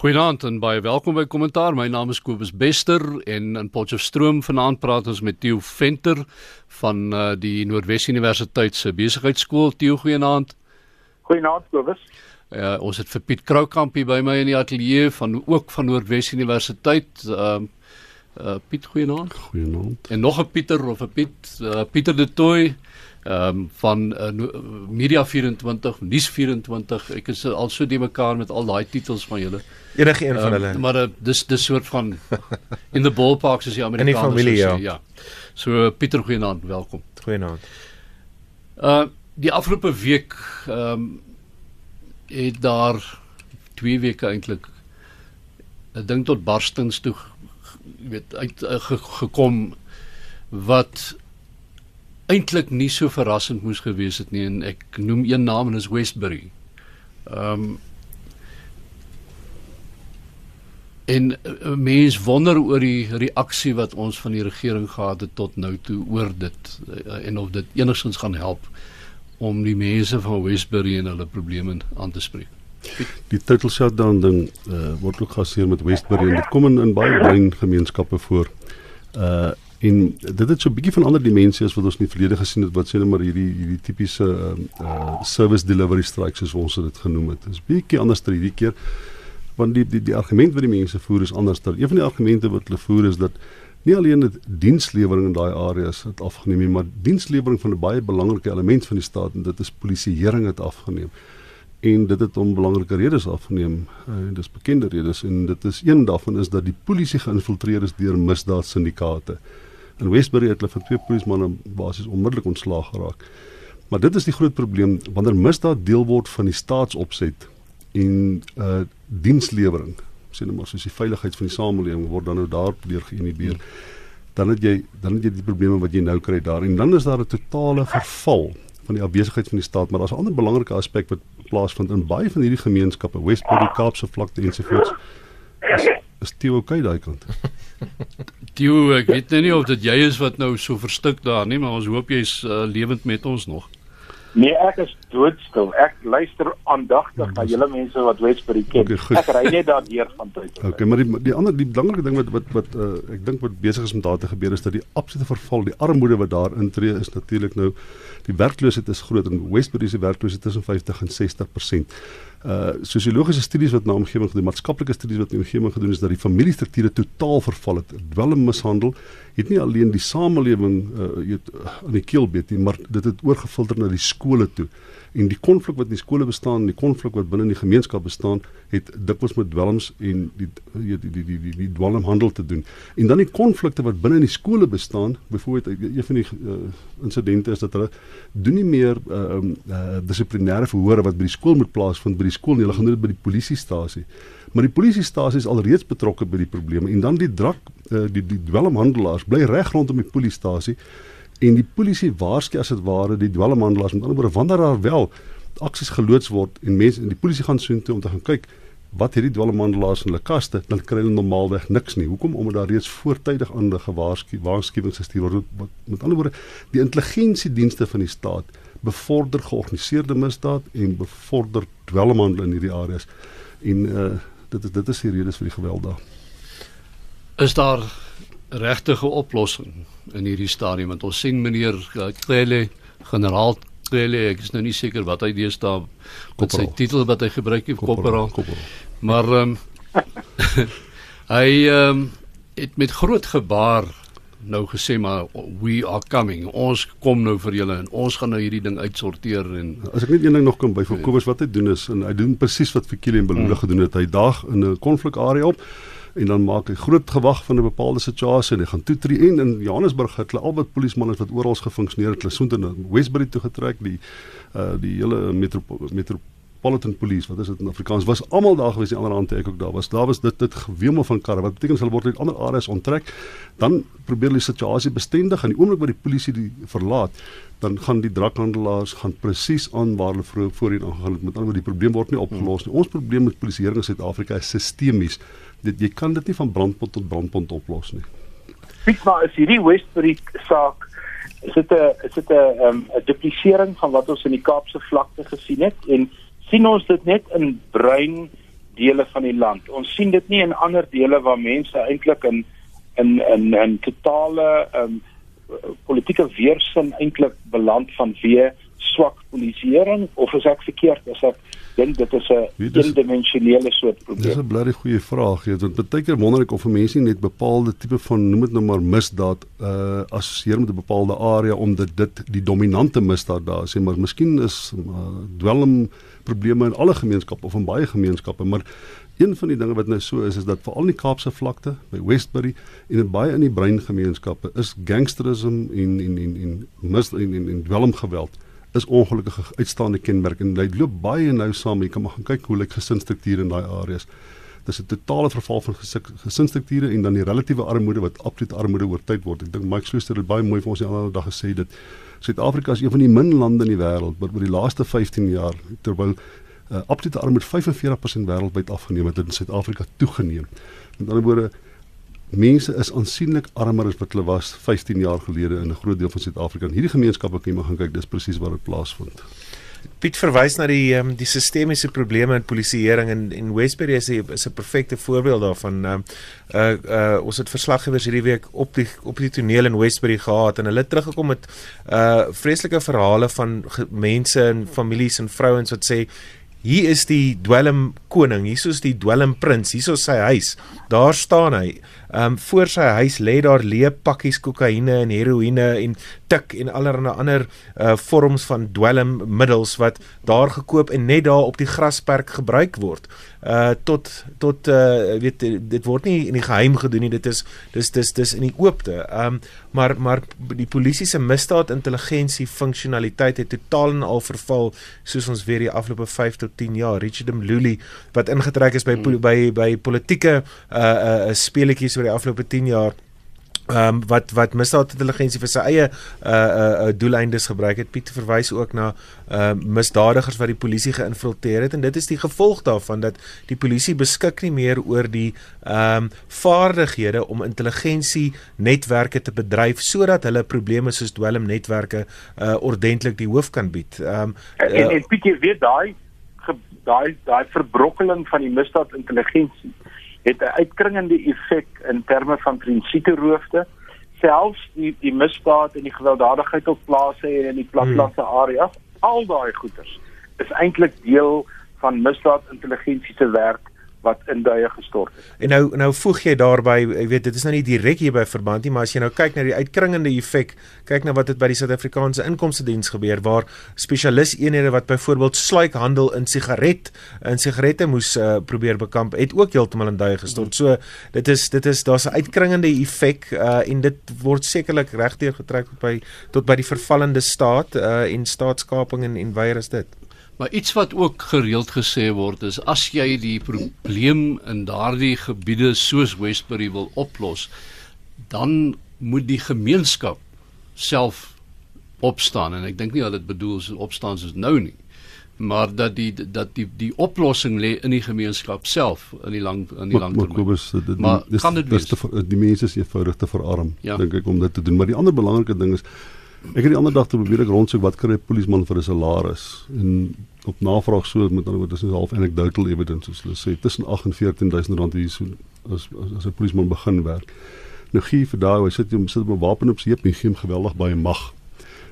Goeienaand en baie welkom by Kommentaar. My naam is Kobus Bester en in Potchefstroom vanaand praat ons met Theo Venter van uh, die Noordwes Universiteit se Besigheidsskool. Theo, goeienaand. Goeienaand Kobus. Ja, uh, ons het vir Piet Kroukamp hier by my in die ateljee van ook van Noordwes Universiteit. Ehm uh, uh, Piet, goeienaand. Goeienaand. En nog 'n Pieter of 'n Piet, uh, Pieter de Tooi ehm um, van uh, Media 24, Nuus 24. Ek is al so die mekaar met al daai titels van julle. Enige een um, van ehm, hulle. Maar uh, dis dis soort van in the ballpark soos die Amerikaners sê. In die familie ja. ja. So Pieter Goeienaand, welkom. Goeienaand. Uh die afgelope week ehm um, het daar twee weke eintlik 'n ding tot barstens toe weet uit uh, gekom wat eintlik nie so verrassend moes gewees het nie en ek noem een naam en is Westbury. Ehm um, en uh, mens wonder oor die reaksie wat ons van die regering gehad het tot nou toe oor dit uh, en of dit enigstens gaan help om die mense van Westbury en hulle probleme aan te spreek. Die total shutdown ding uh, word ook geassieer met Westbury en dit kom in, in baie klein gemeenskappe voor. Uh En dit het so 'n bietjie van ander dimensies as wat ons in die verlede gesien het wat sê net maar hierdie hierdie tipiese uh, uh service delivery strikes soos ons dit genoem het. Dit is bietjie anders ter hierdie keer want die die die argument wat die mense voer is anders. Ter. Een van die argumente wat hulle voer is dat nie alleen dit dienslewering in daai areas het afgeneem nie, maar dienslewering van 'n baie belangrike element van die staat en dit is polisieering het afgeneem en dit het om belangrike redes afgeneem en uh, dis bekende redes en dit is een daarvan is dat die polisie geïnfiltreer is deur misdaadsyndikaate. In Westbury het hulle van twee polismanne basies onmiddellik ontslaag geraak. Maar dit is die groot probleem wanneer misdaad deel word van die staatsopset en uh dienslewering, sê net maar soos die veiligheid van die samelewing word dan nou daardeur geïnhibeer. Dan het jy dan het jy die probleme wat jy nou kry daar en dan is daar 'n totale verval van die afwesigheid van die staat, maar daar's 'n ander belangrike aspek wat plaasvind in baie van hierdie gemeenskappe, Westbury, Kaapse vlakte ensovoorts. Is, is dit oukei daai kant? Tio, ek weet nou nie of dit jy is wat nou so verstik daar nie, maar ons hoop jy's uh, lewend met ons nog. Nee, ek is doodstil. Ek luister aandagtig na julle mense wat Westbury ken. Okay, ek ry net daar deur van tyd tot tyd. Okay, maar die die ander die belangrike ding wat wat wat uh, ek dink wat besig is om daar te gebeur is dat die absolute verval, die armoede wat daar intree is natuurlik nou die werkloosheid is groot en Westbury se werkloosheid tussen 50 en 60% uh sosiologiese studies wat na omgewing gedoen, maatskaplike studies wat na omgewing gedoen is dat die familiestrukture totaal verval het. Dwelm mishandel het nie alleen die samelewing uh weet aan die keel beet nie, maar dit het oorgefilter na die skole toe en die konflik wat in die skole bestaan, die konflik wat binne in die gemeenskap bestaan, het dikwels met dwelms en die die die die die, die, die dwelmhandel te doen. En dan die konflikte wat binne in die skole bestaan, byvoorbeeld een van die uh, insidente is dat hulle doen nie meer uh um uh, dissiplinêre verhore wat by die skool moet plaasvind by die skool nie, hulle gaan doen dit by die polisiestasie. Maar die polisiestasie is alreeds betrokke by die probleme en dan die drak uh, die die dwelmhandelaars bly reg rondom die polisiestasie en die polisie waarsku as dit ware die dwelmhandelaars. Met ander woorde wanneer daar wel aksies geloods word en mense in die polisie gaan soheen toe om te gaan kyk wat hierdie dwelmhandelaars in hulle kaste dan kry hulle normaalweg niks nie. Hoekom? Omdat daar reeds voortydig aan die gewaarsku waarskuwings gestuur word met ander woorde die intelligensiedienste van die staat bevorder georganiseerde misdaad en bevorder dwelmhandel in hierdie areas. En uh, dit is dit is die redes vir die geweld daar. Is daar regtige oplossing in hierdie stadium want ons sien meneer Klele generaal Klele ek is nou nie seker wat hy deesdae met sy titel wat hy gebruik het korporaal maar um, hy um, het met groot gebaar nou gesê maar we are coming. Ons kom nou vir julle en ons gaan nou hierdie ding uitsorteer en as ek net een ding nog kan by vir Kobus wat hy doen is en hy doen presies wat Fikile en Beloede hmm. gedoen het. Hy daag in 'n konflikarea op en dan maak hy groot gewag van 'n bepaalde situasie en hy gaan toetree. En in Johannesburg het hulle albei polismanne wat oral gefunksioneer het hulle soontoe na Westbury toe getrek. Die uh die hele metro metropolitan police wat is dit in Afrikaans was almal daar gewees die ander aand ek ook daar was. Daar was dit dit gewemel van karre wat beteken hulle word uit ander areas onttrek. Dan probeer hulle die situasie bestendig. En die oomblik wat die polisie die verlaat dan gaan die drakhandelaars gaan presies aan waar hulle vroeër voorheen aangegaan het. Met ander woorde die probleem word nie opgelos nie. Ons probleem met polisieering in Suid-Afrika is sistemies dit jy kan dit nie van brandpunt tot brandpunt oplos nie. Piet maar is hierdie Westbury saak is dit 'n is dit 'n 'n um, duplisering van wat ons in die Kaapse vlakte gesien het en sien ons dit net in bruin dele van die land. Ons sien dit nie in ander dele waar mense eintlik in in in 'n totale um, politieke weerstand eintlik beland vanweë swak polisieering of is ek verkeerd as ek dink dit is 'n eendimensionele soort probleem. Dis 'n blerrie goeie vraag, jy want baie keer wonder ek of mense net bepaalde tipe van noem dit nou maar misdaad uh assosieer met 'n bepaalde area omdat dit die dominante misdaad daar is, maar miskien is uh, dwelm probleme in alle gemeenskappe of in baie gemeenskappe, maar een van die dinge wat nou so is is dat veral in die Kaapse vlakte by Westbury en in baie in die breingemeenskappe is gangsterisme en en en en mis en en, en dwelmgeweld is ongelukkige uitstaande kenmerk en dit loop baie nou saam. Jy kan maar gaan kyk hoe lyk gesinsstrukture in daai areas. Dis 'n totale verval van gesinsstrukture en dan die relatiewe armoede wat absolute armoede oor tyd word. Ek dink Mike Schuster het baie mooi vir ons die ander dag gesê dit Suid-Afrika is een van die min lande in die wêreld wat oor die laaste 15 jaar terwyl uh, absolute armoede 45% wêreldwyd afgeneem het, het in Suid-Afrika toegeneem. Met ander woorde mense is aansienlik armer as wat hulle was 15 jaar gelede in 'n groot deel van Suid-Afrika. En hierdie gemeenskappe kan jy maar gaan kyk, dis presies waar dit plaasvind. Piet verwys na die um, die sistemiese probleme in polisieering en en Westbury is 'n is 'n perfekte voorbeeld daarvan. Uh uh, uh ons het verslaggewers hierdie week op die op die toneel in Westbury gehad en hulle teruggekom met uh vreeslike verhale van mense en families en vrouens wat sê Hier is die dwelm koning, hier is die dwelm prins, hier is sy huis. Daar staan hy. Ehm um, voor sy huis lê daar leë pakkies kokaine en heroïne en tik en allerlei ander uh vorms van dwelmmiddels wat daar gekoop en net daar op die grasperk gebruik word. Uh tot tot uh weet dit word nie in die geheim gedoen nie. Dit is dis dis dis in die oopte. Um, maar maar die polisie se misdaad intelligensie funksionaliteit het totaal en al verval soos ons weer die afgelope 5 tot 10 jaar Richard Mluli wat ingetrek is by hmm. by by politieke uh uh speletjies oor die afgelope 10 jaar ehm um, wat wat misdaadintelligensie vir sy eie uh uh doeleindes gebruik het Piet verwys ook na uh misdadigers wat die polisie geïnfiltreer het en dit is die gevolg daarvan dat die polisie beskik nie meer oor die ehm um, vaardighede om intelligensie netwerke te bedryf sodat hulle probleme soos dwelm netwerke uh ordentlik die hoof kan bied. Ehm um, uh, en, en Piet jy weet daai daai daai verbrokkeling van die misdaadintelligensie het 'n uitkringende effek in terme van prinsipieroofde selfs die die misdaad en die gewelddadigheid op plase en in die platlasse hmm. areas al daai goeters is eintlik deel van misdaad intelligensie se werk wat in duie gestort het. En nou nou voeg jy daarby, jy weet dit is nou nie direk hier by verband nie, maar as jy nou kyk na die uitkringende effek, kyk na wat het by die Suid-Afrikaanse Inkomste Diens gebeur waar spesialis eenhede wat byvoorbeeld sluikhandel in sigaret in sigarette moes uh, probeer bekamp, het ook heeltemal in duie gestort. So dit is dit is daar's 'n uitkringende effek uh, en dit word sekerlik regdeur getrek tot by tot by die vervallende staat uh, en staatskaping en en weier is dit. Maar iets wat ook gereeld gesê word is as jy die probleem in daardie gebiede soos Westbury wil oplos, dan moet die gemeenskap self opstaan en ek dink nie dat dit bedoel is opstaan soos nou nie maar dat die dat die die oplossing lê in die gemeenskap self in die lang in die lang termyn. Maar Kobus, dit maar dis, kan dit wees te, die mense is eenvoudig te verarm ja. dink ek om dit te doen. Maar die ander belangrike ding is ek het die ander dag te probeer ek rondsoek wat kry 'n polisieman vir 'n salaris en op navraag so met ander woorde dis half anecdotal evidence soos hulle sê tussen 8 en 14000 rand hier so as as 'n polisieman begin werk. Nou gee vir daai hy sit hom sit op 'n wapen op sy heup en gee hom geweldig baie mag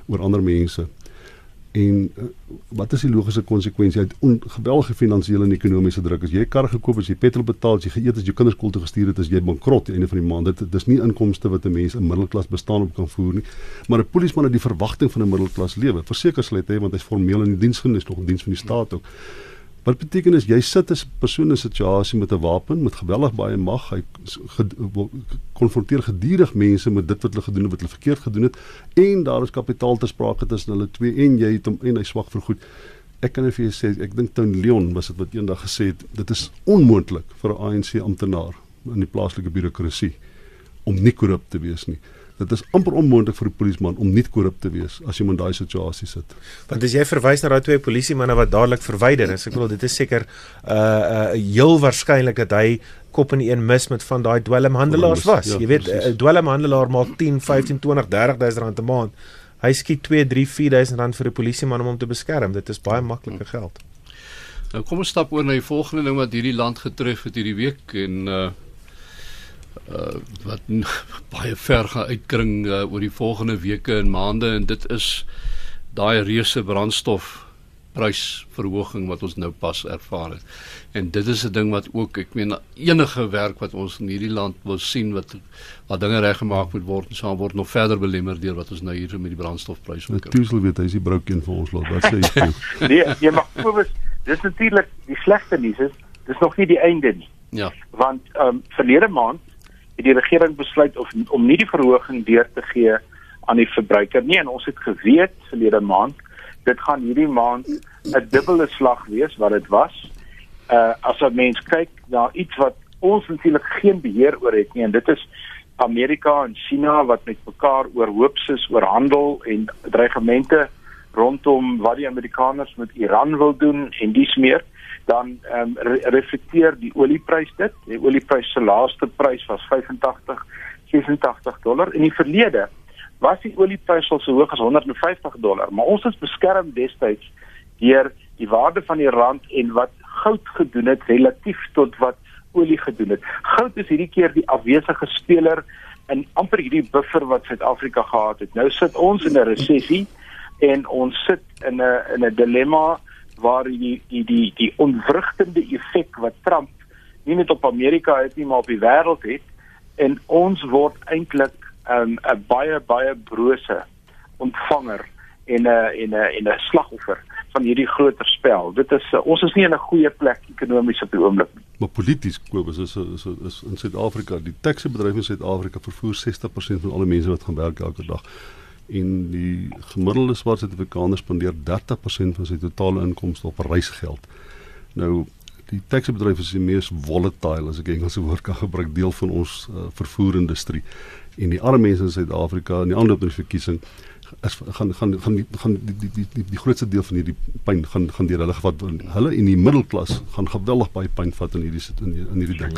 oor ander mense. En uh, wat is die logiese konsekwensie uit geweldige finansiële en ekonomiese druk as jy 'n kar gekoop het, as jy petrol betaal, as jy geëet het, as jy kinders skool toe gestuur het, as jy bankrot aan die einde van die maand. Dit dis nie inkomste wat 'n mens in middelklas bestaan op kan voer nie. Maar 'n polisieman het die verwagting van 'n middelklas lewe. Verseker sal hy hê want hy's formeel in die diens genoem, is nog in diens van die staat ook. Wat beteken is jy sit as 'n persoon in 'n situasie met 'n wapen met geweldig baie mag. Hy konfronteer gedurig mense met dit wat hulle gedoen het, wat hulle verkeerd gedoen het en daar is kapitaal te sprake tussen hulle twee en jy het hom en hy swak vergoed. Ek kan vir jou sê, ek dink Tony Leon was dit wat eendag gesê het, dit is onmoontlik vir 'n ANC amptenaar in die plaaslike birokrasie om nie korrup te wees nie. Dit is amper onmoontlik vir 'n polisieman om nie korrup te wees as jy in daai situasie sit. Want as jy verwys na daai twee polisiemanne wat dadelik verwyder is, ek bedoel dit is seker uh, uh, heel waarskynlik dat hy kop in een mis met van daai dwelmhandelaars was. Ja, jy weet 'n dwelmhandelaar maak 10, 15, 20, 30000 rand 'n maand. Hy skiet 2, 3, 4000 rand vir 'n polisieman om hom te beskerm. Dit is baie maklike geld. Nou kom ons stap oor na die volgende ding wat hierdie land getref het hierdie week en uh uh wat baie ver gaan uitkring uh, oor die volgende weke en maande en dit is daai reuse brandstof prysverhoging wat ons nou pas ervaar het. En dit is 'n ding wat ook, ek meen enige werk wat ons in hierdie land wil sien wat wat dinge reggemaak moet word, sal word nog verder belemmer deur wat ons nou hier met die brandstofpryse ook. Tuisel weet hy is die broukien vir ons lot. Wat sê jy? nee, jy mag Kobus, dis natuurlik die slegste nuus is, dis nog nie die einde nie. Ja. Want ehm um, verlede maand het die regering besluit of om nie die verhoging deur te gee aan die verbruiker nie en ons het geweet verlede maand dit gaan hierdie maand 'n dubbele slag wees wat dit was. Uh as 'n mens kyk na iets wat ons natuurlik geen beheer oor het nie en dit is Amerika en China wat met mekaar oor hoopses oor handel en dreigemente rondom wat die Amerikaners met Iran wil doen en dis meer dan ehm um, re reflekteer die olieprys dit. Die olieprys se laaste prys was 85 86 dollar in die verlede was die olieprys al so hoog as 150 dollar, maar ons is beskerm destyds deur die waarde van die rand en wat goud gedoen het relatief tot wat olie gedoen het. Goud is hierdie keer die afwesige speler in amper hierdie buffer wat Suid-Afrika gehad het. Nou sit ons in 'n resessie en ons sit in 'n in 'n dilemma waar die die die die onvrugtende effek wat Trump nie net op Amerika het nie, maar op die wêreld het en ons word eintlik 'n um, baie baie brose ontvanger en 'n en 'n en 'n slagoffer van hierdie groter spel. Dit is uh, ons is nie in 'n goeie plek ekonomies op die oomblik nie. Maar polities Kobus is is is, in Suid-Afrika, die taxibedryf in Suid-Afrika vervoer 60% van alle mense wat gaan werk elke dag. En die gemiddelde swart Suid-Afrikaner spandeer 30% van sy totale inkomste op reisgeld. Nou die taxibedryf is die mees volatile as ek Engelse woord kan gebruik deel van ons uh, vervoerindustrie en die arme mense in Suid-Afrika en die ander op die verkiesing is gaan gaan gaan gaan die die die die, die grootste deel van hierdie pyn gaan gaan deur hulle gevat word. Hulle in die middelklas gaan geweldig baie pyn vat in hierdie in die, in hierdie ding.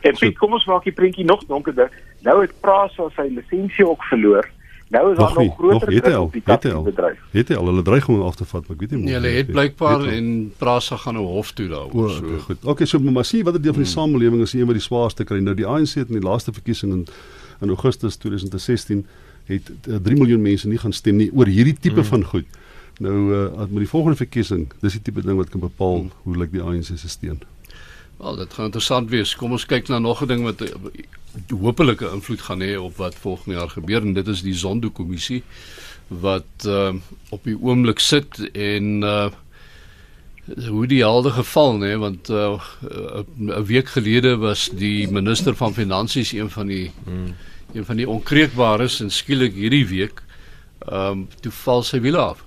En Piet, so, kom ons maak die prentjie nog donkerder. Nou het Prasa sy lisensie ook verloor. Nou is daar nog, nog groter druk op die taxibedryf. Het hy al hulle dreig om af te vat, maar ek weet nie. Nee, hulle het blykbaar en Prasa gaan nou hof toe daaroor. So goed. Okay, so maar sien wat 'n deel van die hmm. samelewing is een wat die swaarste kry. Nou die ANC het in die laaste verkiesing in in Augustus 2016 het 3 uh, miljoen mense nie gaan stem nie oor hierdie tipe mm. van goed. Nou uh, met die volgende verkiesing, dis die tipe ding wat kan bepaal mm. hoe lyk die ANC se steun. Wel, dit gaan interessant wees. Kom ons kyk na nog 'n ding wat uh, hopelike invloed gaan hê op wat volgende jaar gebeur en dit is die Zondo-kommissie wat uh, op die oomblik sit en uh, hoe die helde geval nê want 'n uh, week gelede was die minister van finansies een van die mm een van die onkreukbares en skielik hierdie week ehm um, toe val sy wiele af.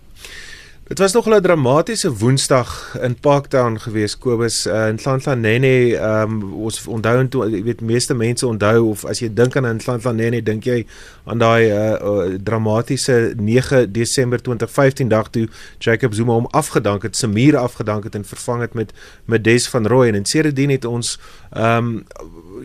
Dit was nog 'n dramatiese Woensdag in Parktown geweest Kobus uh, in Nhlanhlanene. Ehm um, ons onthou en toe jy weet meeste mense onthou of as jy dink aan Nhlanhlanene dink jy aan daai uh, uh, dramatiese 9 Desember 2015 dag toe Jacob Zuma hom afgedank het, Samir afgedank het en vervang het met Medes van Rooi en sedertdien het ons ehm um,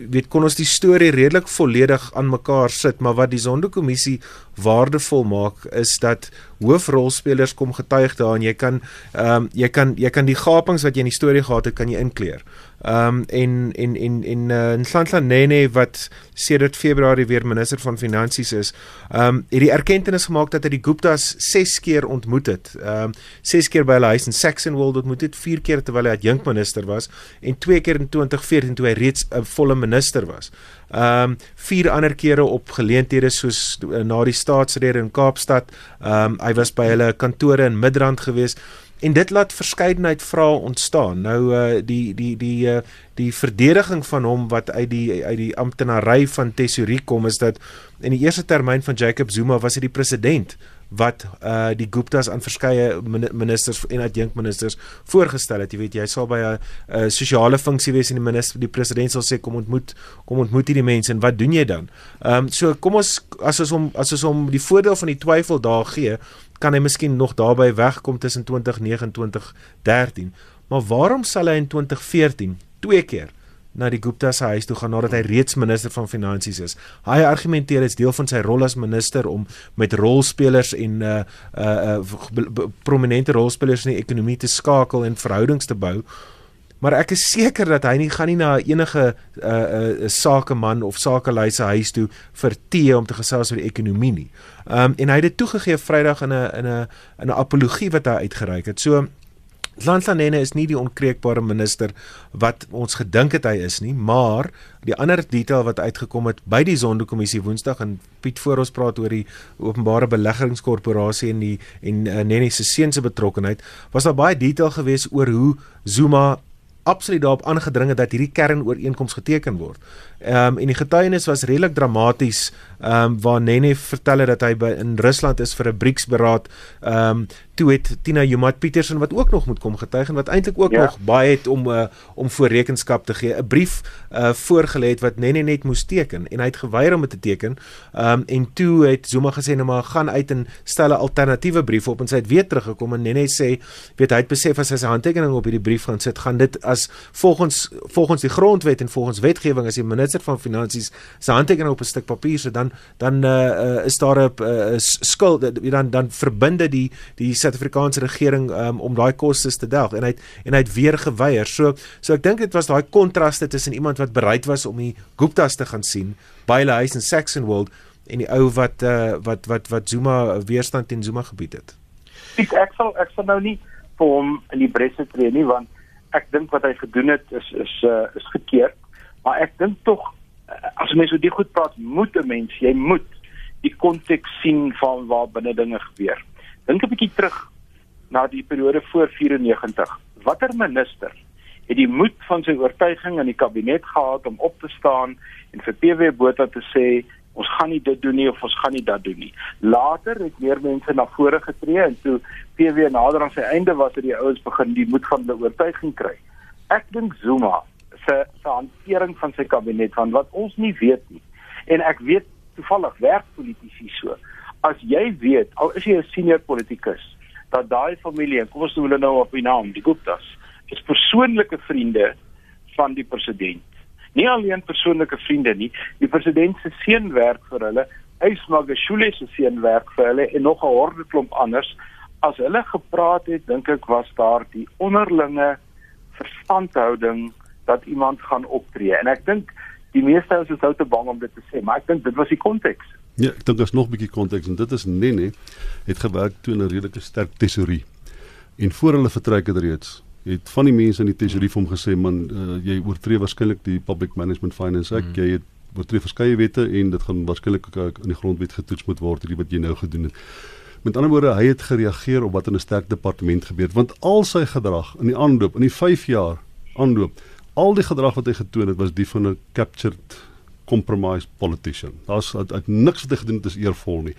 weet kon ons die storie redelik volledig aan mekaar sit maar wat die Sonderkommissie waardevol maak is dat hoofrolspelers kom getuig daar en jy kan ehm um, jy kan jy kan die gapings wat jy in die storie gehad het kan jy inkleer. Ehm um, en en en en uh, in Nhlanhlanene wat sedert Februarie weer minister van finansies is, ehm um, het die erkenning gemaak dat hy die Guptas 6 keer ontmoet het. Ehm um, 6 keer by hulle huis in Saxonwold ontmoet het, 4 keer terwyl hy adjunkminister was en 2 keer in 2014 toe hy reeds 'n volle minister was. Ehm um, vier ander kere op geleenthede soos uh, na die staatsrede in Kaapstad. Ehm um, hy was by hulle kantore in Midrand geweest en dit laat verskeidenheid vrae ontstaan. Nou uh die die die uh die verdediging van hom wat uit die uit die amptenary van Tesorie kom is dat in die eerste termyn van Jacob Zuma was hy die president wat uh die Guptas aan verskeie ministers en adjunkministers voorgestel het. Jy weet, jy sal by 'n uh, sosiale funksie wees en die minister die president sal sê kom ontmoet kom ontmoet hierdie mense en wat doen jy dan? Ehm um, so kom ons as ons hom as ons hom die voordeel van die twyfel daar gee, kan hy miskien nog daarby wegkom tussen 2009 en 2013. Maar waarom sal hy in 2014 twee keer na die Gupta se huis toe gaan nadat hy reeds minister van finansies is. Hy argumenteer dit is deel van sy rol as minister om met rolspelers en uh uh, uh prominente rolspelers in die ekonomie te skakel en verhoudings te bou maar ek is seker dat hy nie gaan nie na enige uh, uh, sakeman of sakelei se huis toe vir tee om te gesels oor die ekonomie nie. Um, en hy het dit toegegee Vrydag in 'n in 'n in 'n apologie wat hy uitgereik het. So Lansanene is nie die onkreekbare minister wat ons gedink het hy is nie, maar die ander detail wat uitgekom het by die Zondo-kommissie Woensdag en Piet voor ons praat oor die openbare beleggingskorporasie en die en uh, Nene se seun se betrokkeheid, was daar baie detail gewees oor hoe Zuma absoluut daarop aangedring het dat hierdie kernooreenkoms geteken word. Ehm um, en die getuienis was redelik dramaties ehm um, waar Nene vertel het dat hy by in Rusland is vir 'n BRICS-beraad. Ehm um, toe het Tina Jumat Petersen wat ook nog moet kom getuig en wat eintlik ook ja. nog baie het om uh, om voor rekenskap te gee, 'n brief uh, voorgelê het wat Nene net moes teken en hy het geweier om dit te teken. Ehm um, en toe het Zuma gesê nou maar gaan uit en stel 'n alternatiewe brief op en sy het weer teruggekom en Nene sê weet hy het besef as hy sy handtekening op hierdie brief gaan sit, gaan dit as volgens volgens die grondwet en volgens wetgewing as die minister van finansies se handtekening op 'n stuk papier sit dan dan uh, is daar 'n uh, skuld dan dan verbinde die die Suid-Afrikaanse regering um, om daai kostes te delg en hy het, en hy het weer geweier. So so ek dink dit was daai kontraste tussen iemand wat bereid was om die Guptas te gaan sien by hulle huis in Saxonwold en die ou wat uh, wat wat wat Zuma weerstand teen Zuma gebied het. Ek ek sal ek sal nou nie vir hom in die bresse tree nie want ek dink wat hy gedoen het is is uh, is gekeerd maar ek dink tog uh, as mense so die goed praat moet 'n mens jy moet die konteks sien van waar binne dinge gebeur dink 'n bietjie terug na die periode voor 94 watter minister het die moed van sy oortuiging in die kabinet gehad om op te staan en vir PW Botha te sê ons gaan nie dit doen nie of ons gaan nie dat doen nie. Later het meer mense na vore getree en toe PW nader aan sy einde was het die ouens begin die moed van hulle oortuiging kry. Ek dink Zuma se se hantering van sy kabinet van wat ons nie weet nie. En ek weet toevallig werk politici so. As jy weet, al is jy 'n senior politikus, dat daai familie, kom ons noem hulle nou op die naam, die Guptas, is persoonlike vriende van die president. Nie alleen persoonlike vriende nie, die president se seun werk vir hulle, Ysmagashule se seun werk vir hulle en nog 'n horde klomp anders as hulle gepraat het, dink ek was daar die onderlinge verstandhouding dat iemand gaan optree. En ek dink die meeste ouens is nou te bang om dit te sê, maar ek dink dit was die konteks. Ja, ek dink daar's nog 'n bietjie konteks en dit is Nene het gewerk toe in 'n redelike sterk tesorie. En voor hulle vertrek het reeds het van die mense in die tesorie vir hom gesê man uh, jy oortree waarskynlik die Public Management Finance Act, mm. jy het oortree verskeie wette en dit gaan waarskynlik in die grondwet getoets moet word hierdie wat jy nou gedoen het. Met ander woorde, hy het gereageer op wat in 'n sterk departement gebeur het, want al sy gedrag in die aanloop, in die 5 jaar aanloop, al die gedrag wat hy getoon het was die van 'n captured compromise politician. Daar's uit, uit niks wat hy gedoen het is eervol nie.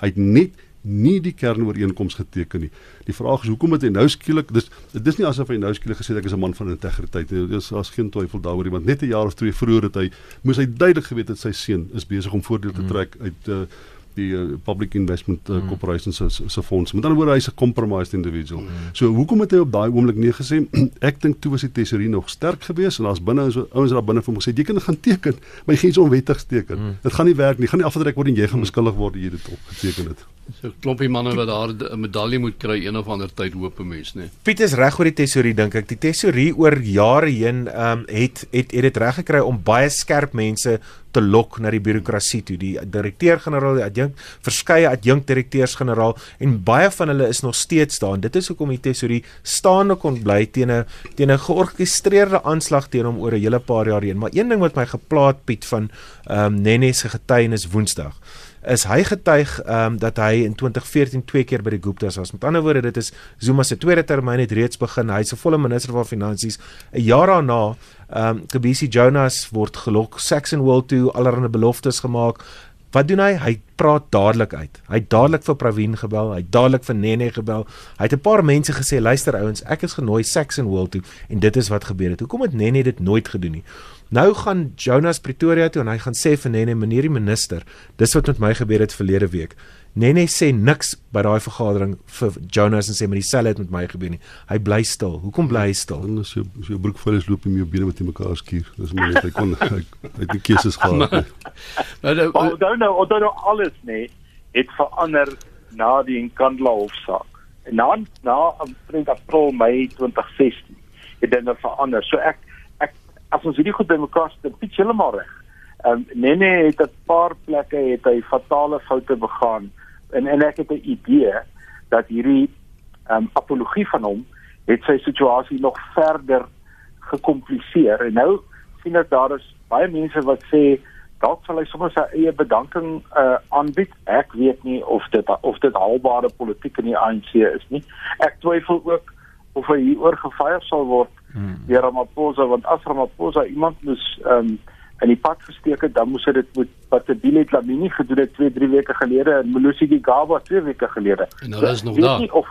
Hy het net nie die kernooreenkoms geteken nie. Die vraag is hoekom het hy nou skielik dis dit is nie asof hy nou skielik gesê ek is 'n man van integriteit nie. Dis daar's geen twyfel daaroor nie want net 'n jaar of twee vroeër het hy moes hy duidelik geweet het sy seun is besig om voordeel te mm. trek uit uh, die uh, Public Investment uh, Corporation se se fonds. Met ander woorde hy's 'n compromised individual. Mm. So hoekom het hy op daai oomblik nee gesê? ek dink toe was die tesorie nog sterk geweest en daar's binne ouens daar binne vir hom gesê jy kan gaan teken, maar jy gaan iets onwettig teken. Mm. Dit gaan nie werk nie. Gaan nie afgetrek word en jy gaan beskuldig word jy dit op geteken het. So klompie manne wat daar 'n medalje moet kry een of ander tyd hoop 'n mens, nê. Piet is reg oor die tesorie dink ek. Die tesorie oor jare heen ehm um, het het het dit reg gekry om baie skerp mense te lok na die birokrasie toe. Die direkteur-generaal, die adjunkt, verskeie adjunkt-direkteurs-generaal en baie van hulle is nog steeds daar. En dit is hoekom die tesorie staande kon bly teen 'n teen 'n georkestreerde aanslag teen hom oor 'n hele paar jaar heen. Maar een ding wat my geplaat Piet van ehm um, Nene se getuienis Woensdag is hy getuig ehm um, dat hy in 2014 twee keer by die Guptas was. Met ander woorde, dit is Zuma se tweede termyn het reeds begin. Hy's 'n volle minister van finansies. 'n Jaar daarna, ehm um, Kobisi Jonas word gelok Saxon World toe, allerlei beloftes gemaak. Wat doen hy? Hy praat dadelik uit. Hy het dadelik vir Pravin gebel, hy het dadelik vir Nene gebel. Hy het 'n paar mense gesê, "Luister ouens, ek is genooi Saxon World toe en dit is wat gebeur het. Hoekom het Nene dit nooit gedoen nie?" Nou gaan Jonas Pretoria toe en hy gaan sê vir Nene, meneer die minister, dis wat met my gebeur het verlede week. Nene sê niks by daai vergadering vir Jonas en sê maar dieselfde het met my gebeur nie. Hy bly stil. Hoekom bly hy stil? Dan as jou as jou broek vuil is, loop jy met jou bene met mekaar skuur. Dis maar net hy kon hy, hy het nie keuses gehad nie. Nou, nou, onthou nou, onthou nou alles nê het verander na die Nkandla hofsaak. En na na omtrent April Mei 2016 het dit nou verander. So ek as ons hierdie goed bymekaar sit, pitch heeltemal reg. Ehm um, Nene het 'n paar plekke het hy fatale foute begaan en en ek het 'n idee dat hierdie ehm um, apologie van hom het sy situasie nog verder gekompliseer en nou sien ek daar is baie mense wat sê dalk sal hy sommer sy eie bedanking uh, aanbied. Ek weet nie of dit of dit haalbare politiek in die ANC is nie. Ek twyfel ook of hy hieroor gefeier sal word hmm. deur Ramaphosa want as Ramaphosa iemand moes ehm um, in die pad gesteek het, dan moes hy dit met Patabile Dlamini gedoen het 2, 3 weke gelede en Melusi Gigaba 2 weke gelede. En hulle is nog daar. Nie of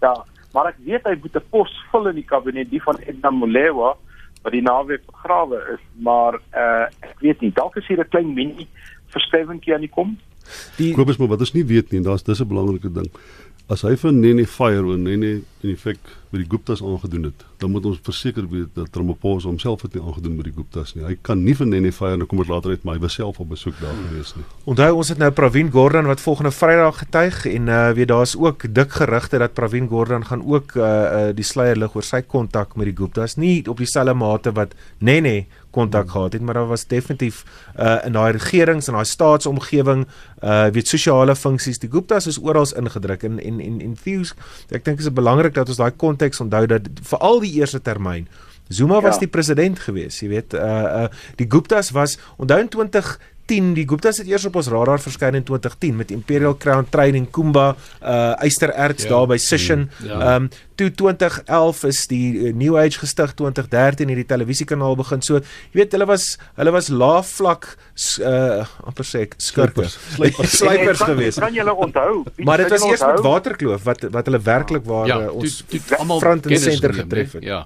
ja, maar ek weet hy moet 'n pos vul in die kabinet, die van Edna Molewa wat die naweek begrawe is, maar uh ek weet nie, dalk is hier 'n klein mini verskywingkie aan die kom. Die Kobus, maar wat ons nie weet nie, en daar's dis 'n belangrike ding. As hy vir Nene fire en Nene in feite met die Guptas aangedoen het, dan moet ons verseker weet dat Ramaphosa homself het nie aangedoen met die Guptas nie. Hy kan nie vir Nene fire en kom dit later uit maar hy was self op besoek daar gewees nie. Onthou ons het nou Pravin Gordhan wat volgende Vrydag getuig en uh weet daar's ook dik gerugte dat Pravin Gordhan gaan ook uh, uh die sluier lig oor sy kontak met die Guptas, nie op dieselfde mate wat Nene kontak hmm. gehad het, maar daar was definitief uh in daai regerings en daai staatsomgewing uh weet sosiale funksies, die Guptas is oral ingedruk en en en en views ek dink is dit belangrik dat ons daai konteks onthou dat veral die eerste termyn Zuma ja. was die president gewees, jy weet, uh uh die Guptas was onthou in 2010 die Guptas het eers op ons radar verskyn in 2010 met Imperial Crown Training Kumba uh Eystererts ja. daar by Sishen. Ehm ja. um, toe 2011 is die uh, New Age gestig 2013 hierdie televisiekanaal begin. So jy weet hulle was hulle was laaf vlak uh amper sê ek skurke. Sluipers gewees. Kan julle onthou? Maar dit was eers met Waterkloof wat wat hulle werklik waar ja, uh, ons almal front en center getref het. Ja.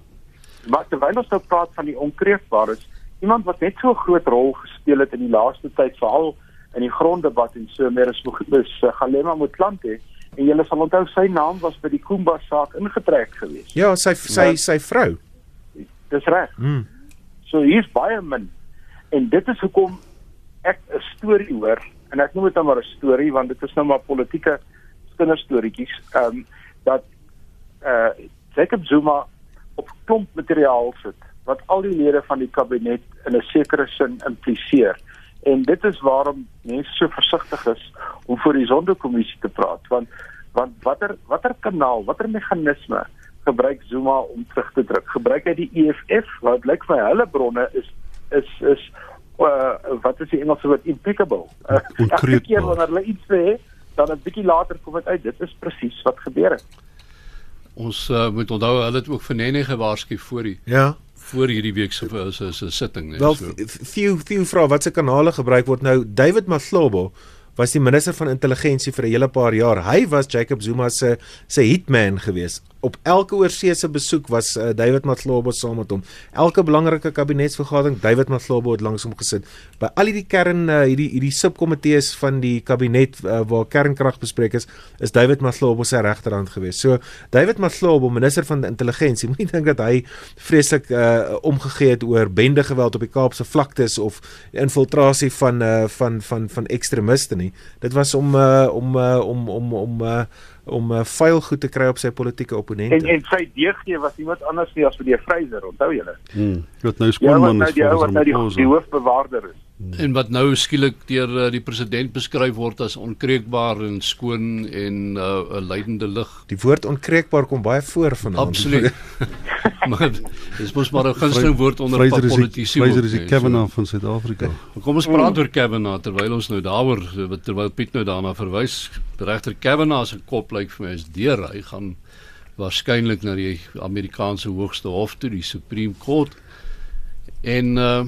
Maar terwyl ons nou praat van die onkreefbares, iemand wat net so 'n groot rol gespeel het in die laaste tyd veral in die gronddebat en so meer is is uh, Galema Motlanthe en julle sal onthou sy naam was by die Kumba saak ingetrek geweest. Ja, sy sy maar, sy vrou. Dis reg. Hmm. So hier's baie min. En dit is hoekom ek 'n storie hoor en ek noem dit nou maar 'n storie want dit is nou maar politieke kinderstorieetjies ehm um, dat eh uh, Jacob Zuma op klomp materiaal sit wat al die lede van die kabinet in 'n sekere sin impliseer. En dit is waarom mense so versigtig is om voor die sondekommissie te praat want want watter watter kanaal, watter meganisme gebruik Zuma om terug te druk? Gebruik hy die EFF? Wat lyk vir hulle bronne is is is uh, wat is die Engelse woord impeccable? Uh, Elke keer wanneer hulle iets sê, dan 'n bietjie later kom dit uit. Dit is presies wat gebeur het. Ons uh, moet onthou hulle het ook vir Nene gewaarsku voor die Ja voor hierdie week se se se sitting net. Wel, so. few few vra wat se kanale gebruik word nou. David Maslobo was die minister van intelligensie vir 'n hele paar jaar. Hy was Jacob Zuma se se hitman geweest op elke oorseese besoek was uh, David Matlobo saam met hom. Elke belangrike kabinetsvergadering David Matlobo het langs hom gesit. By al hierdie kern uh, hierdie hierdie subkomitees van die kabinet uh, waar kernkrag bespreek is, is David Matlobo se regterhand gewees. So David Matlobo, minister van intelligensie, moenie dink dat hy vreeslik uh, omgegee het oor bende geweld op die Kaapse vlaktes of infiltrasie van uh, van van van ekstremiste nie. Dit was om uh, om uh, om om om uh, om uh, vuil goed te kry op sy politieke opponente. En en sy DG was iemand anders nie as vir die Freyser, onthou julle? Hmm. Wat nou skoonman ja, is vir wat nou die, die hoofbewaarder is. En wat nou skielik deur uh, die president beskryf word as onkreekbaar en skoon en 'n uh, lydende lig. Die woord onkreekbaar kom baie voor vanaand. Absoluut. maar dis mos maar 'n gunsteling woord onder politici. Freyser is die Kavanaugh van Suid-Afrika. Kom ons praat oor Kavanaugh terwyl ons nou daaroor terwyl Piet nou daarna verwys. Regter Kavanaugh se kop lyk vir my is deur. Hy gaan waarskynlik na die Amerikaanse Hoogste Hof toe, die Supreme Court. En uh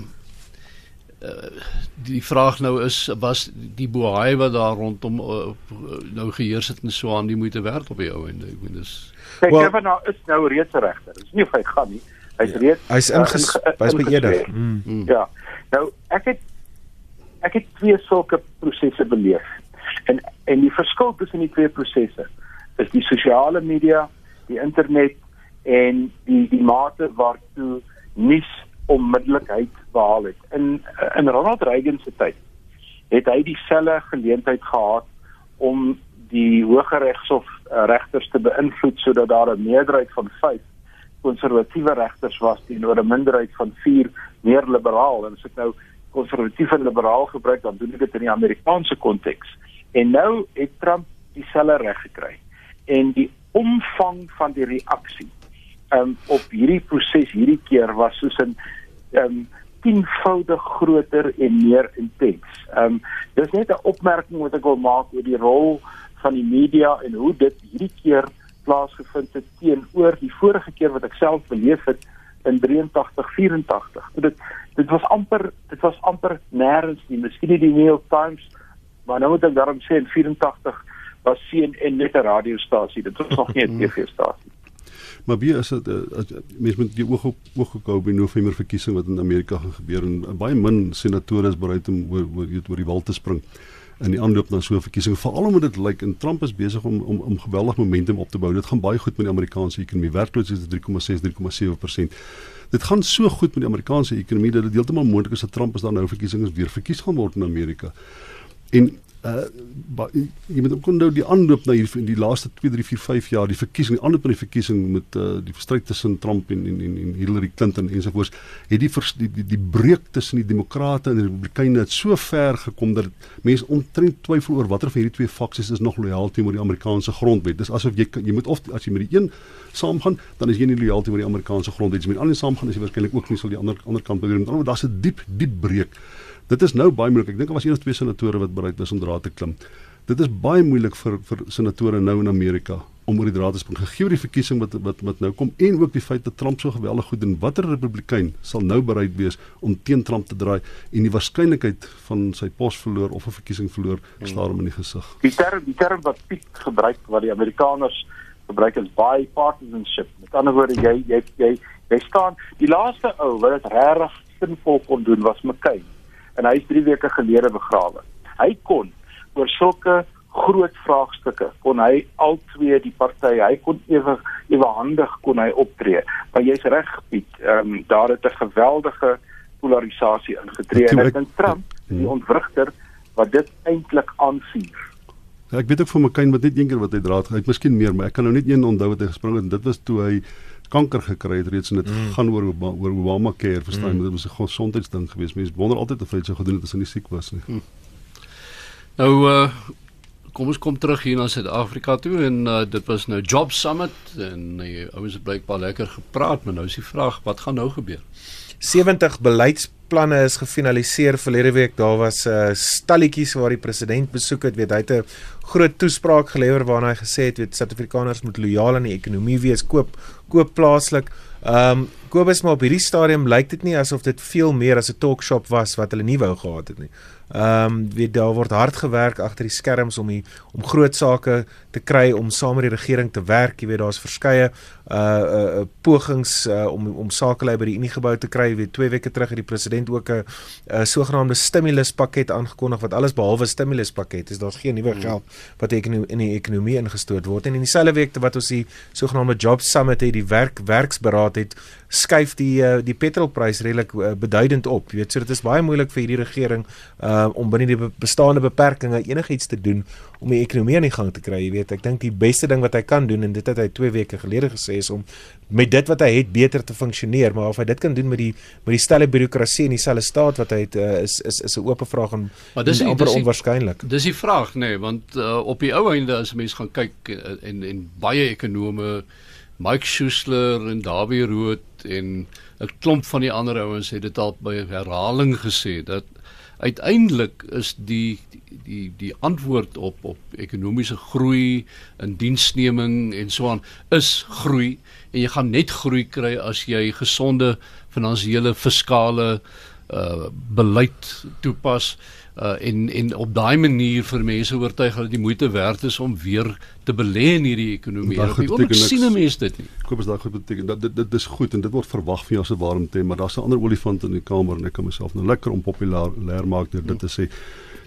Uh, die vraag nou is was die bohaai wat daar rondom uh, nou geheers het en so aan die moeite werd op die ou en ek bedoel dis Kyk, well, Kevin nou is nou reeds regter. Dis nie of hy gaan nie. Hy's reeds Hy's uh, inges inge- hy's beëdig. Mm. Ja. Nou ek het ek het twee sulke prosesse beleef. En en die verskil tussen die twee prosesse is die sosiale media, die internet en die die mate waartoe nuus onmiddellikheid behaal het. In in Ronald Reagan se tyd het hy dieselfde geleentheid gehad om die Hooggeregshof uh, regters te beïnvloed sodat daar 'n meerderheid van 5 konservatiewe regters was teenoor 'n minderheid van 4 meer liberaal en as ek nou konservatief en liberaal gebruik dan doen ek dit in die Amerikaanse konteks. En nou het Trump dieselfde reg gekry. En die omvang van die reaksie um, op hierdie proses hierdie keer was soos 'n um, tienvoudig groter en meer intens. Ehm um, dis net 'n opmerking wat ek wil maak oor die rol van die media en hoe dit hierdie keer plaasgevind het teenoor die vorige keer wat ek self beleef het in 83 84. Dit dit was amper dit was amper nêrens nie. Miskien nie die New York Times, maar nou moet ek daarom sê in 84 was CNN net 'n radiostasie. Dit was nog nie 'n TV-stasie. Maar wie is dit uh, mense moet die oog op oog hou by November verkiesing wat in Amerika gaan gebeur en uh, baie min senatore is bereid om oor oor, oor die wal te spring in die aanloop na so 'n verkiesing veral omdat dit lyk en Trump is besig om om om geweldig momentum op te bou. Dit gaan baie goed met die Amerikaanse ekonomie. Werkloosheid is 3,6 3,7%. Dit gaan so goed met die Amerikaanse ekonomie dat dit heeltemal moontlik is dat Trump as daar nou verkiesings weer verkies gaan word in Amerika. En uh jy moet ook onthou die aanloop na hier in die laaste 2 3 4 5 jaar die verkiesing die aanloop van die verkiesing met uh die stryd tussen Trump en en en Hillary Clinton ensovoorts het die, vers, die die die breuk tussen die demokrate en die republikeine het so ver gekom dat mense omtrent twyfel oor watter van hierdie twee faksies is nog lojaal teenoor die Amerikaanse grondwet. Dis asof jy jy moet of as jy met die een saamgaan dan is jy nie lojaal teenoor die Amerikaanse grondwet. As jy met die ander saamgaan is jy waarskynlik ook nie sal die ander ander kant beweeg. Met ander daar's 'n diep diep breuk Dit is nou baie moeilik. Ek dink daar was een of twee senatore wat bereid was om draad te klim. Dit is baie moeilik vir vir senatore nou in Amerika om oor die draad te spring. Gegee die verkiesing wat wat wat nou kom en ook die feit dat Trump so geweldig goed doen. Watter republikein sal nou bereid wees om teen Trump te draai en die waarskynlikheid van sy pos verloor of 'n verkiesing verloor staar hom in die gesig. Die term die term wat Piet gebruik wat die Amerikaners gebruik is bipartisanship. Met ander woorde jy jy jy jy staan die laaste ou wat dit regtig sinvol kon doen was McCain en hy is 3 weke gelede begrawe. Hy kon oor sulke groot vraagstukke kon hy al twee die partye, hy kon ewe ewehandig kon hy optree. Maar jy's reg Piet, ehm um, daar het 'n geweldige polarisasie ingetree en ek dink Trump, die ontwrigter wat dit eintlik aanvuur. Ja, ek weet ook van McCain wat net een keer wat hy draad gehad, miskien meer, maar ek kan nou net een onthou wat hy gespring het en dit was toe hy kanker gekry het reeds en dit mm. gaan oor oor Obamacare verstaan mm. dit was 'n gesondheidsding geweest mense wonder altyd of hy dit sou gedoen het as hy nie siek was nie mm. nou uh, kom ons kom terug hier na Suid-Afrika toe en uh, dit was nou Job Summit en die ouens het blykbaar lekker gepraat maar nou is die vraag wat gaan nou gebeur 70 beleidsplanne is gefinaliseer verlede week. Daar was 'n uh, stalletjies waar die president besoek het. Weet hy het 'n groot toespraak gelewer waarin hy gesê het weet Suid-Afrikaners moet lojaal aan die ekonomie wees, koop koop plaaslik. Ehm um, Kobus maar op hierdie stadium lyk dit nie asof dit veel meer as 'n talkshop was wat hulle nie wou gehad het nie. Ehm um, weet daar word hard gewerk agter die skerms om die om groot sake te kry om saam met die regering te werk. Jy weet daar's verskeie uh uh pogings uh, om om sakelei by die Unie gebou te kry. Jy weet 2 weke terug het die president ook 'n 'n sogenaamde stimuluspakket aangekondig wat alles behalwe stimuluspakket is. Daar's geen nuwe hmm. geld wat in die ekonomie ingestoot word en in dieselfde week wat ons die sogenaamde job summit het, die werk werksberaad het skuif die uh, die petrolprys redelik uh, beduidend op. Jy weet, so dit is baie moeilik vir hierdie regering uh om binne die bestaande beperkings enigiets te doen om die ekonomie aan die gang te kry. Jy weet, ek dink die beste ding wat hy kan doen en dit het hy 2 weke gelede gesê is om met dit wat hy het beter te funksioneer, maar of hy dit kan doen met die met die stelle birokrasie in dieselfde staat wat hy het uh, is is is 'n oop vraag en maar dis amper onwaarskynlik. Dis die vraag nê, nee, want uh, op die ou einde as mense gaan kyk en en baie ekonome Mike Schuessler en Dawie Rood en 'n klomp van die ander ouens het dit al by herhaling gesê dat uiteindelik is die die die antwoord op op ekonomiese groei in diensneming en so aan is groei. En jy gaan net groei kry as jy gesonde finansiële fiskale uh beleid toepas uh en en op daai manier vir mense oortuig dat die moeite werd is om weer te belê in hierdie ekonomie. Ek sien 'n mens dit nie. Koop is daai goed beteken dat dit dit is goed en dit word verwag van jou as 'n warm tem, maar daar's 'n ander olifant in die kamer en ek kan myself nou lekker onpopulêr maak deur dit te sê.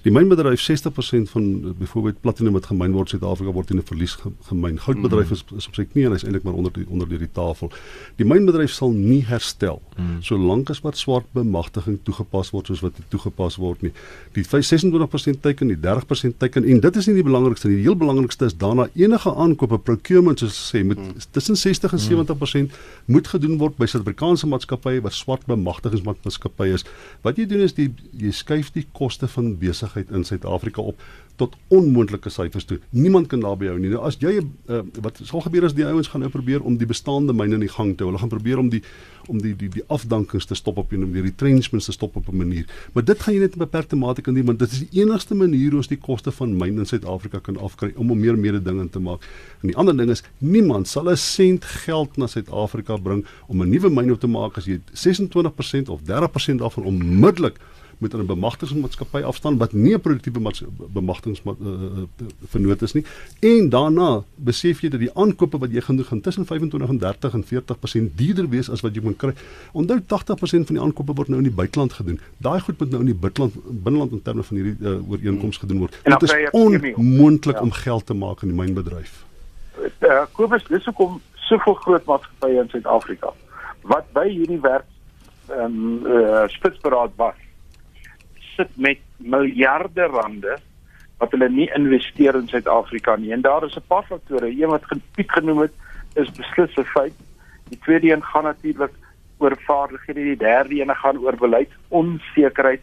Die mynbedryf 60% van byvoorbeeld platinum wat gemyn word in Suid-Afrika word in 'n verlies gemyn. Goudbedryf mm. is, is op sy knie en hy's eintlik maar onder die onder die, die tafel. Die mynbedryf sal nie herstel mm. solank as wat swart bemagtiging toegepas word soos wat dit toegepas word nie. Die 26% teiken, die 30% teiken en dit is nie die belangrikste nie. Die heel belangrikste is daarna enige aankope procurement soos sê moet mm. tussen 60 en 70% mm. moet gedoen word by Suid-Afrikaanse maatskappye wat swart bemagtigingsmaatskappye is. Wat jy doen is die jy skuif die koste van besig besigheid in Suid-Afrika op tot onmoontlike syfers toe. Niemand kan daarby hou nie. Nou as jy uh, wat sal gebeur as die ouens gaan nou probeer om die bestaande myne in die gang te hou. Hulle gaan probeer om die om die die die afdankings te stop op 'n manier, die retrenchments te stop op 'n manier. Maar dit gaan jy net in beperkte mate kan doen want dit is die enigste manier hoe ons die koste van myne in Suid-Afrika kan afkry om om meer mededinging te maak. En die ander ding is niemand sal 'n sent geld na Suid-Afrika bring om 'n nuwe myn op te maak as jy 26% of 30% daarvan onmiddellik moet 'n bemagtigingsmaatskappy afstaan wat nie 'n produktiewe bemagtigings uh, uh, vernoot is nie. En daarna besef jy dat die aankope wat jy gaan doen gaan tussen 25 en 30 en 40% duurder wees as wat jy moet kry. Onthou 80% van die aankope word nou in die buiteland gedoen. Daai goed moet nou in die buiteland binneland in terme van hierdie uh, ooreenkomste gedoen word. Dit is onmoontlik ja. om geld te maak in die mynbedryf. Uh, Kobus, dis hoekom soveel groot maatskappye in Suid-Afrika wat by hierdie werk ehm um, uh, spitsberaad was sit met miljarde rande wat hulle nie investeer in Suid-Afrika nie. En daar is 'n paar faktore. Een wat Piet genoem het, is beslis 'n feit. Die tweede een gaan natuurlik oor vaardighede, die derde een gaan oor beleid onsekerheid.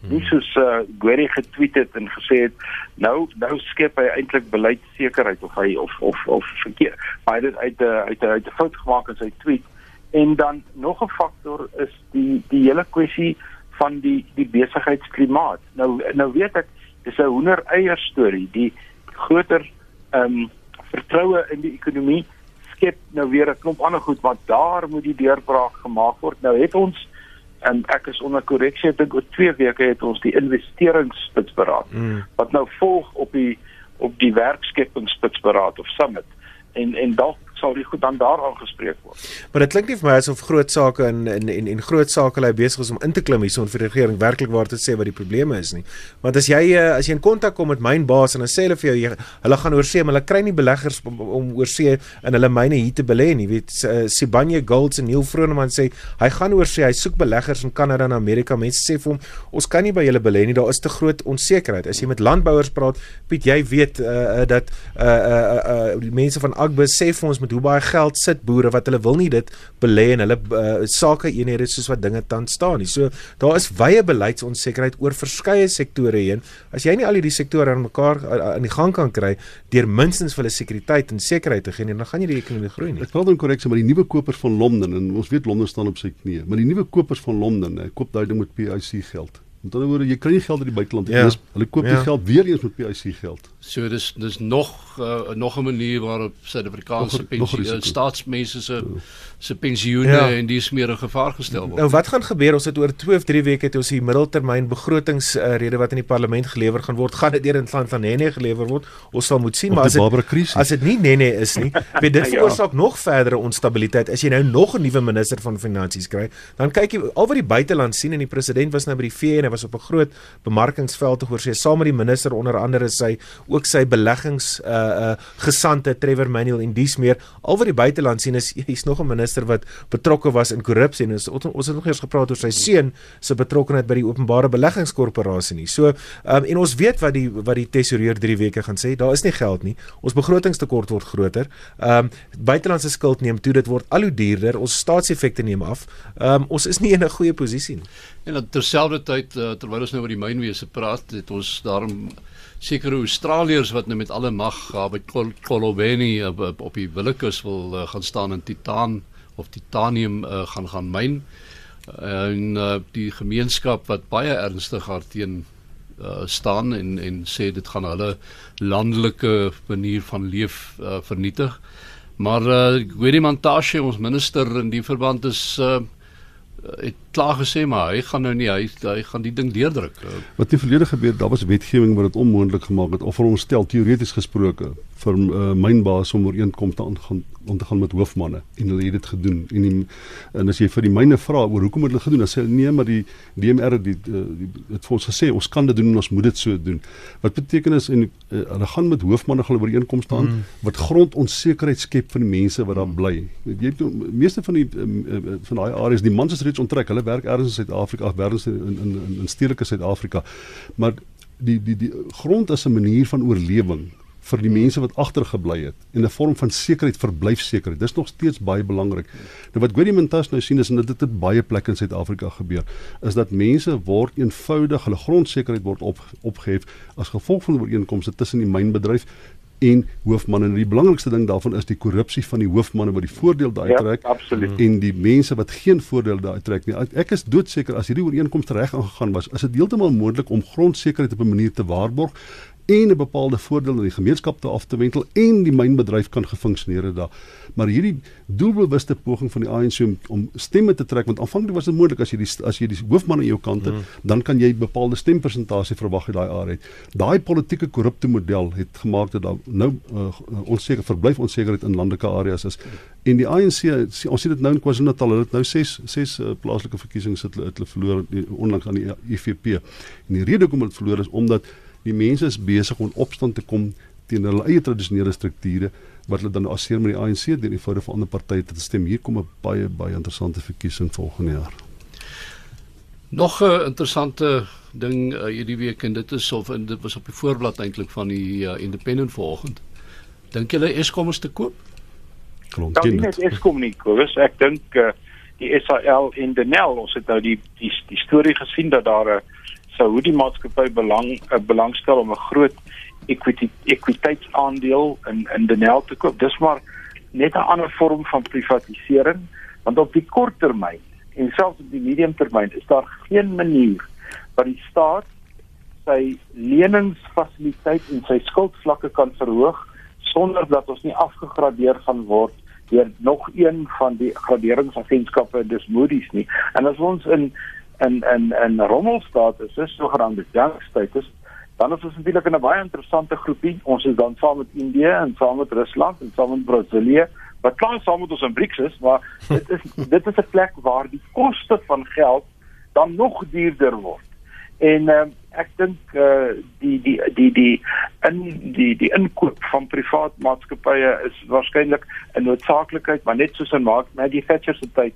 Nie hmm. soos uh, Gwery getweet het en gesê het nou nou skep hy eintlik beleidsekerheid of hy of of of verkeer. Maar hy het uit 'n uit 'n uit 'n fout gemaak in sy tweet. En dan nog 'n faktor is die die hele kwessie van die die besigheidsklimaat. Nou nou weet ek dis 'n hoender eier storie. Die groter ehm um, vertroue in die ekonomie skep nou weer 'n klomp ander goed want daar moet die deurbraak gemaak word. Nou het ons en ek is onder korreksie dink oor 2 weke het ons die investeringsspitsberaad mm. wat nou volg op die op die werkskepingsspitsberaad of summit en en dalk sal die goed dan daar aangespreek word. Maar dit klink nie vir my asof groot sake in in en en groot sake lê besig is om in te klim hierson vir die regering werklik waar te sê wat die probleme is nie. Want as jy eh, as jy in kontak kom met mynbaas en dan sê hulle vir jou jy, hulle gaan oor see, maar hulle kry nie beleggers om, om oor see in hulle myne hier te belê nie. Weet uh, Sibanye Golds en Neil Vroneman sê hy gaan oor see, hy soek beleggers in Kanada en Amerika. Mense sê vir hom ons kan nie by julle belê nie. Daar is te groot onsekerheid. As jy met landbouers praat, Piet, jy weet uh, dat uh uh uh die mense van Agbe sê vir ons met hoe baie geld sit boere wat hulle wil nie dit belê in hulle uh, sake eenhede soos wat dinge tans staan nie. So daar is wye beleidsonsekerheid oor verskeie sektore heen. As jy nie al hierdie sektore aan mekaar uh, in die gang kan kry deur minstens vir hulle sekuriteit en sekerheid te gee dan gaan jy die ekonomie groei nie. Ek wil dan korrek sê maar die nuwe kopers van Londen en ons weet Londen staan op sy knieë, maar die nuwe kopers van Londen, hy koop daai ding met PIC geld. Met ander woorde, jy kry nie geld uit die buiteland nie. Ja. Hulle koop die ja. geld weer eens met PIC geld. So dis dis nog uh, nog 'n manier waarop Suid-Afrikaanse pensioen staatsmense se ja. se pensioene ja. en die smeer gevaar gestel word. Nou wat gaan gebeur? Ons het oor 2 of 3 weke het ons die middeltermyn begrotingsrede uh, wat in die parlement gelewer gaan word. Gaan dit deur in land van Nene gelewer word? Ons sal moet sien, of maar as dit as dit nie Nene is nie, weet dit ja. veroorsaak ja. nog verdere onstabiliteit. As jy nou nog 'n nuwe minister van finansies kry, dan kyk jy al wat die buiteland sien en die president was nou by die VN was op 'n groot bemarkingsveld te hoor sê saam met die minister onder andere sy ook sy beleggings uh uh gesante Trevor Manuel en dies meer al wat die buiteland sien is hy's nog 'n minister wat betrokke was in korrupsie en ons ons het nog eers gepraat oor sy seun se betrokkeheid by die openbare beleggingskorporasie nie. So um en ons weet wat die wat die tesourier 3 weke gaan sê, daar is nie geld nie. Ons begrotingstekort word groter. Um buitelandse skuld neem toe, dit word al hoe duurder. Ons staatseffekte neem af. Um ons is nie in 'n goeie posisie nie. En terselfdertyd uh, terwyl ons nou oor die mynwese praat, het ons daarom sekere Australiërs wat nou met alle mag gaan by Kolobeni op, op, op die Willekus wil uh, gaan staan in titaan of titanium uh, gaan gaan myn en uh, die gemeenskap wat baie ernstig daarteen uh, staan en en sê dit gaan hulle landelike manier van leef uh, vernietig. Maar uh, Gwedi Mantashe ons minister in die verband is uh, het klaar gesê maar hy gaan nou nie hy hy gaan die ding deurdruk. Uh, Wat in die verlede gebeur, daar was wetgewing wat dit onmoontlik gemaak het of veronderstel teoreties gesproke vir uh, mynbaas om ooreenkomste aan gaan om te gaan met hoofmanne en hulle het dit gedoen en die, en as jy vir die myne vra oor hoekom het hulle gedoen dan sê hulle nee maar die DMR die, die, die het vir ons gesê ons kan dit doen en ons moet dit so doen. Wat beteken is en uh, hulle gaan met hoofmanne gaan ooreenkomste aan mm. wat grondonsekerheid skep vir die mense wat daar bly. Jy weet meeste van die uh, van daai areas die mans is reeds onttrek. Hulle werk ergens in Suid-Afrika, ergens in in in, in stedelike Suid-Afrika. Maar die die die grond is 'n manier van oorlewing vir die mense wat agtergebly het en 'n vorm van sekerheid verblyfsekerheid. Dis nog steeds baie belangrik. Nou wat Gwedi Mintas nou sien is en dit het baie plekke in Suid-Afrika gebeur, is dat mense word eenvoudig hulle grondsekerheid word op opgehef as gevolg van ooreenkomste tussen die mynbedryf en hoofmanne. En die belangrikste ding daarvan is die korrupsie van die hoofmanne wat die voordeel daai Ja, trek absoluut. en die mense wat geen voordeel daai trek nie. Ek is doodseker as hierdie ooreenkoms reg aangegaan was, is dit heeltemal moontlik om grondsekerheid op 'n manier te waarborg en 'n bepaalde voordeel aan die gemeenskap te af te wentel en die mynbedryf kan gefunksioneer het daar. Maar hierdie doelbewuste poging van die ANC om, om stemme te trek want aanvanklik was dit moontlik as jy die as jy die hoofman aan jou kant het, mm. dan kan jy bepaalde stempersentasie verwag uit daai area. Daai politieke korrupte model het gemaak dat daar nou uh, onseker verblyf onsekerheid in landelike areas is. En die ANC ons sien dit nou in KwaZulu-Natal, hulle het nou 6 6 uh, plaaslike verkiesings het hulle, het verloor die- onlangs aan die IFP. En die rede hoekom hulle verloor is omdat die mense is besig om opstand te kom teen hulle eie tradisionele strukture wat hulle dan asseer met die ANC deur die voude van ander partye te stem. Hier kom 'n baie baie interessante verkiesing volgende jaar. Nog 'n interessante ding uh, hierdie week en dit is of en dit was op die voorblad eintlik van die uh, Independent vanoggend. Dink julle Eskom is te koop? Ken nie dit. net Eskom nie, Kobus. Ek dink uh, die SAL en Denel, ons het nou die die, die storie gesien dat daar 'n Saudi maatskappy belang uh, belangstel om 'n groot equity ekwiteitsaandeel in in Denel te koop. Dis maar net 'n ander vorm van privatisering, want op die kort termyn en selfs op die medium termyn is daar geen manier wat die staat sy leningsfasiliteit en sy skuldvlakke kan verhoog sonder dat ons nie afgegradeer gaan word deur nog een van die graderingsagentskappe dis Moody's nie. En as ons in in in in rommelstatus is, sogenaamde junk status, dan is ons natuurlik in 'n baie interessante groepie. Ons is dan saam met Indië en saam met Rusland en saam met Brasilië wat klaar saam met ons in BRICS is, maar dit is dit is 'n plek waar die koste van geld dan nog duurder word. En uh, ek dink uh, die die die die in die die inkoop van privaat maatskappye is waarskynlik 'n noodsaaklikheid, maar net soos in Mark Maggie Thatcher se tyd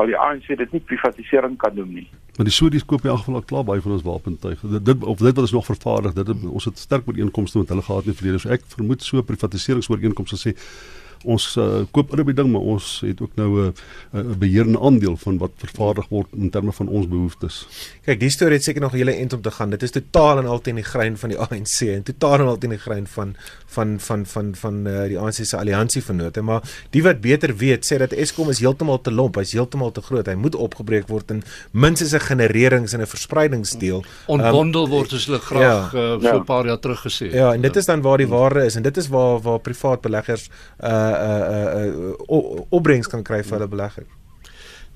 sal die ANC dit nie privatisering kan noem nie. Maar die Sudies koop in elk geval al klaar baie van ons wapentuig. Dit, dit of dit wat is nog vervaardig, dit ons het sterk ooreenkomste met hulle gehad in die verlede. So ek vermoed so privatiseringsooreenkomste sê ons uh, koop in op die ding maar ons het ook nou 'n uh, 'n beheerende aandeel van wat vervaardig word in terme van ons behoeftes. Kyk, die storie het seker nog 'n hele end om te gaan. Dit is totaal en al teen die grein van die ANC en totaal en al teen die grein van van van van van uh, die ANC se alliansie vennote, maar die wat beter weet sê dat Eskom is heeltemal te lomp, hy's heeltemal te groot. Hy moet opgebreek word in minstens 'n genererings en 'n verspreidingsdeel. Ontbondel um, word soos hulle graag ja, uh, vir 'n ja. paar jaar terug gesê het. Ja, en dit is dan waar die waarde is en dit is waar waar privaat beleggers uh uh uh opbrengs kan kry vir hulle belegging.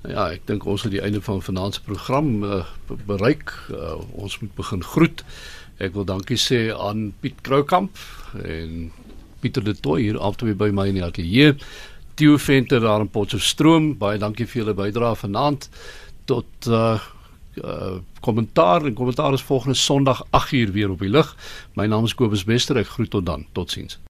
Ja, ek dink ons het die einde van vanaand se program uh, bereik. Uh, ons moet begin groet. Ek wil dankie sê aan Piet Kroukamp en Pieter de Tooy hier altyd by my in die ateljee. Theo Venter daar in Potchefstroom, baie dankie vir julle bydrae vanaand tot uh uh kommentaar en kommentaar is volgende Sondag 8uur weer op die lig. My naam is Kobus Wester. Ek groet tot dan. Totsiens.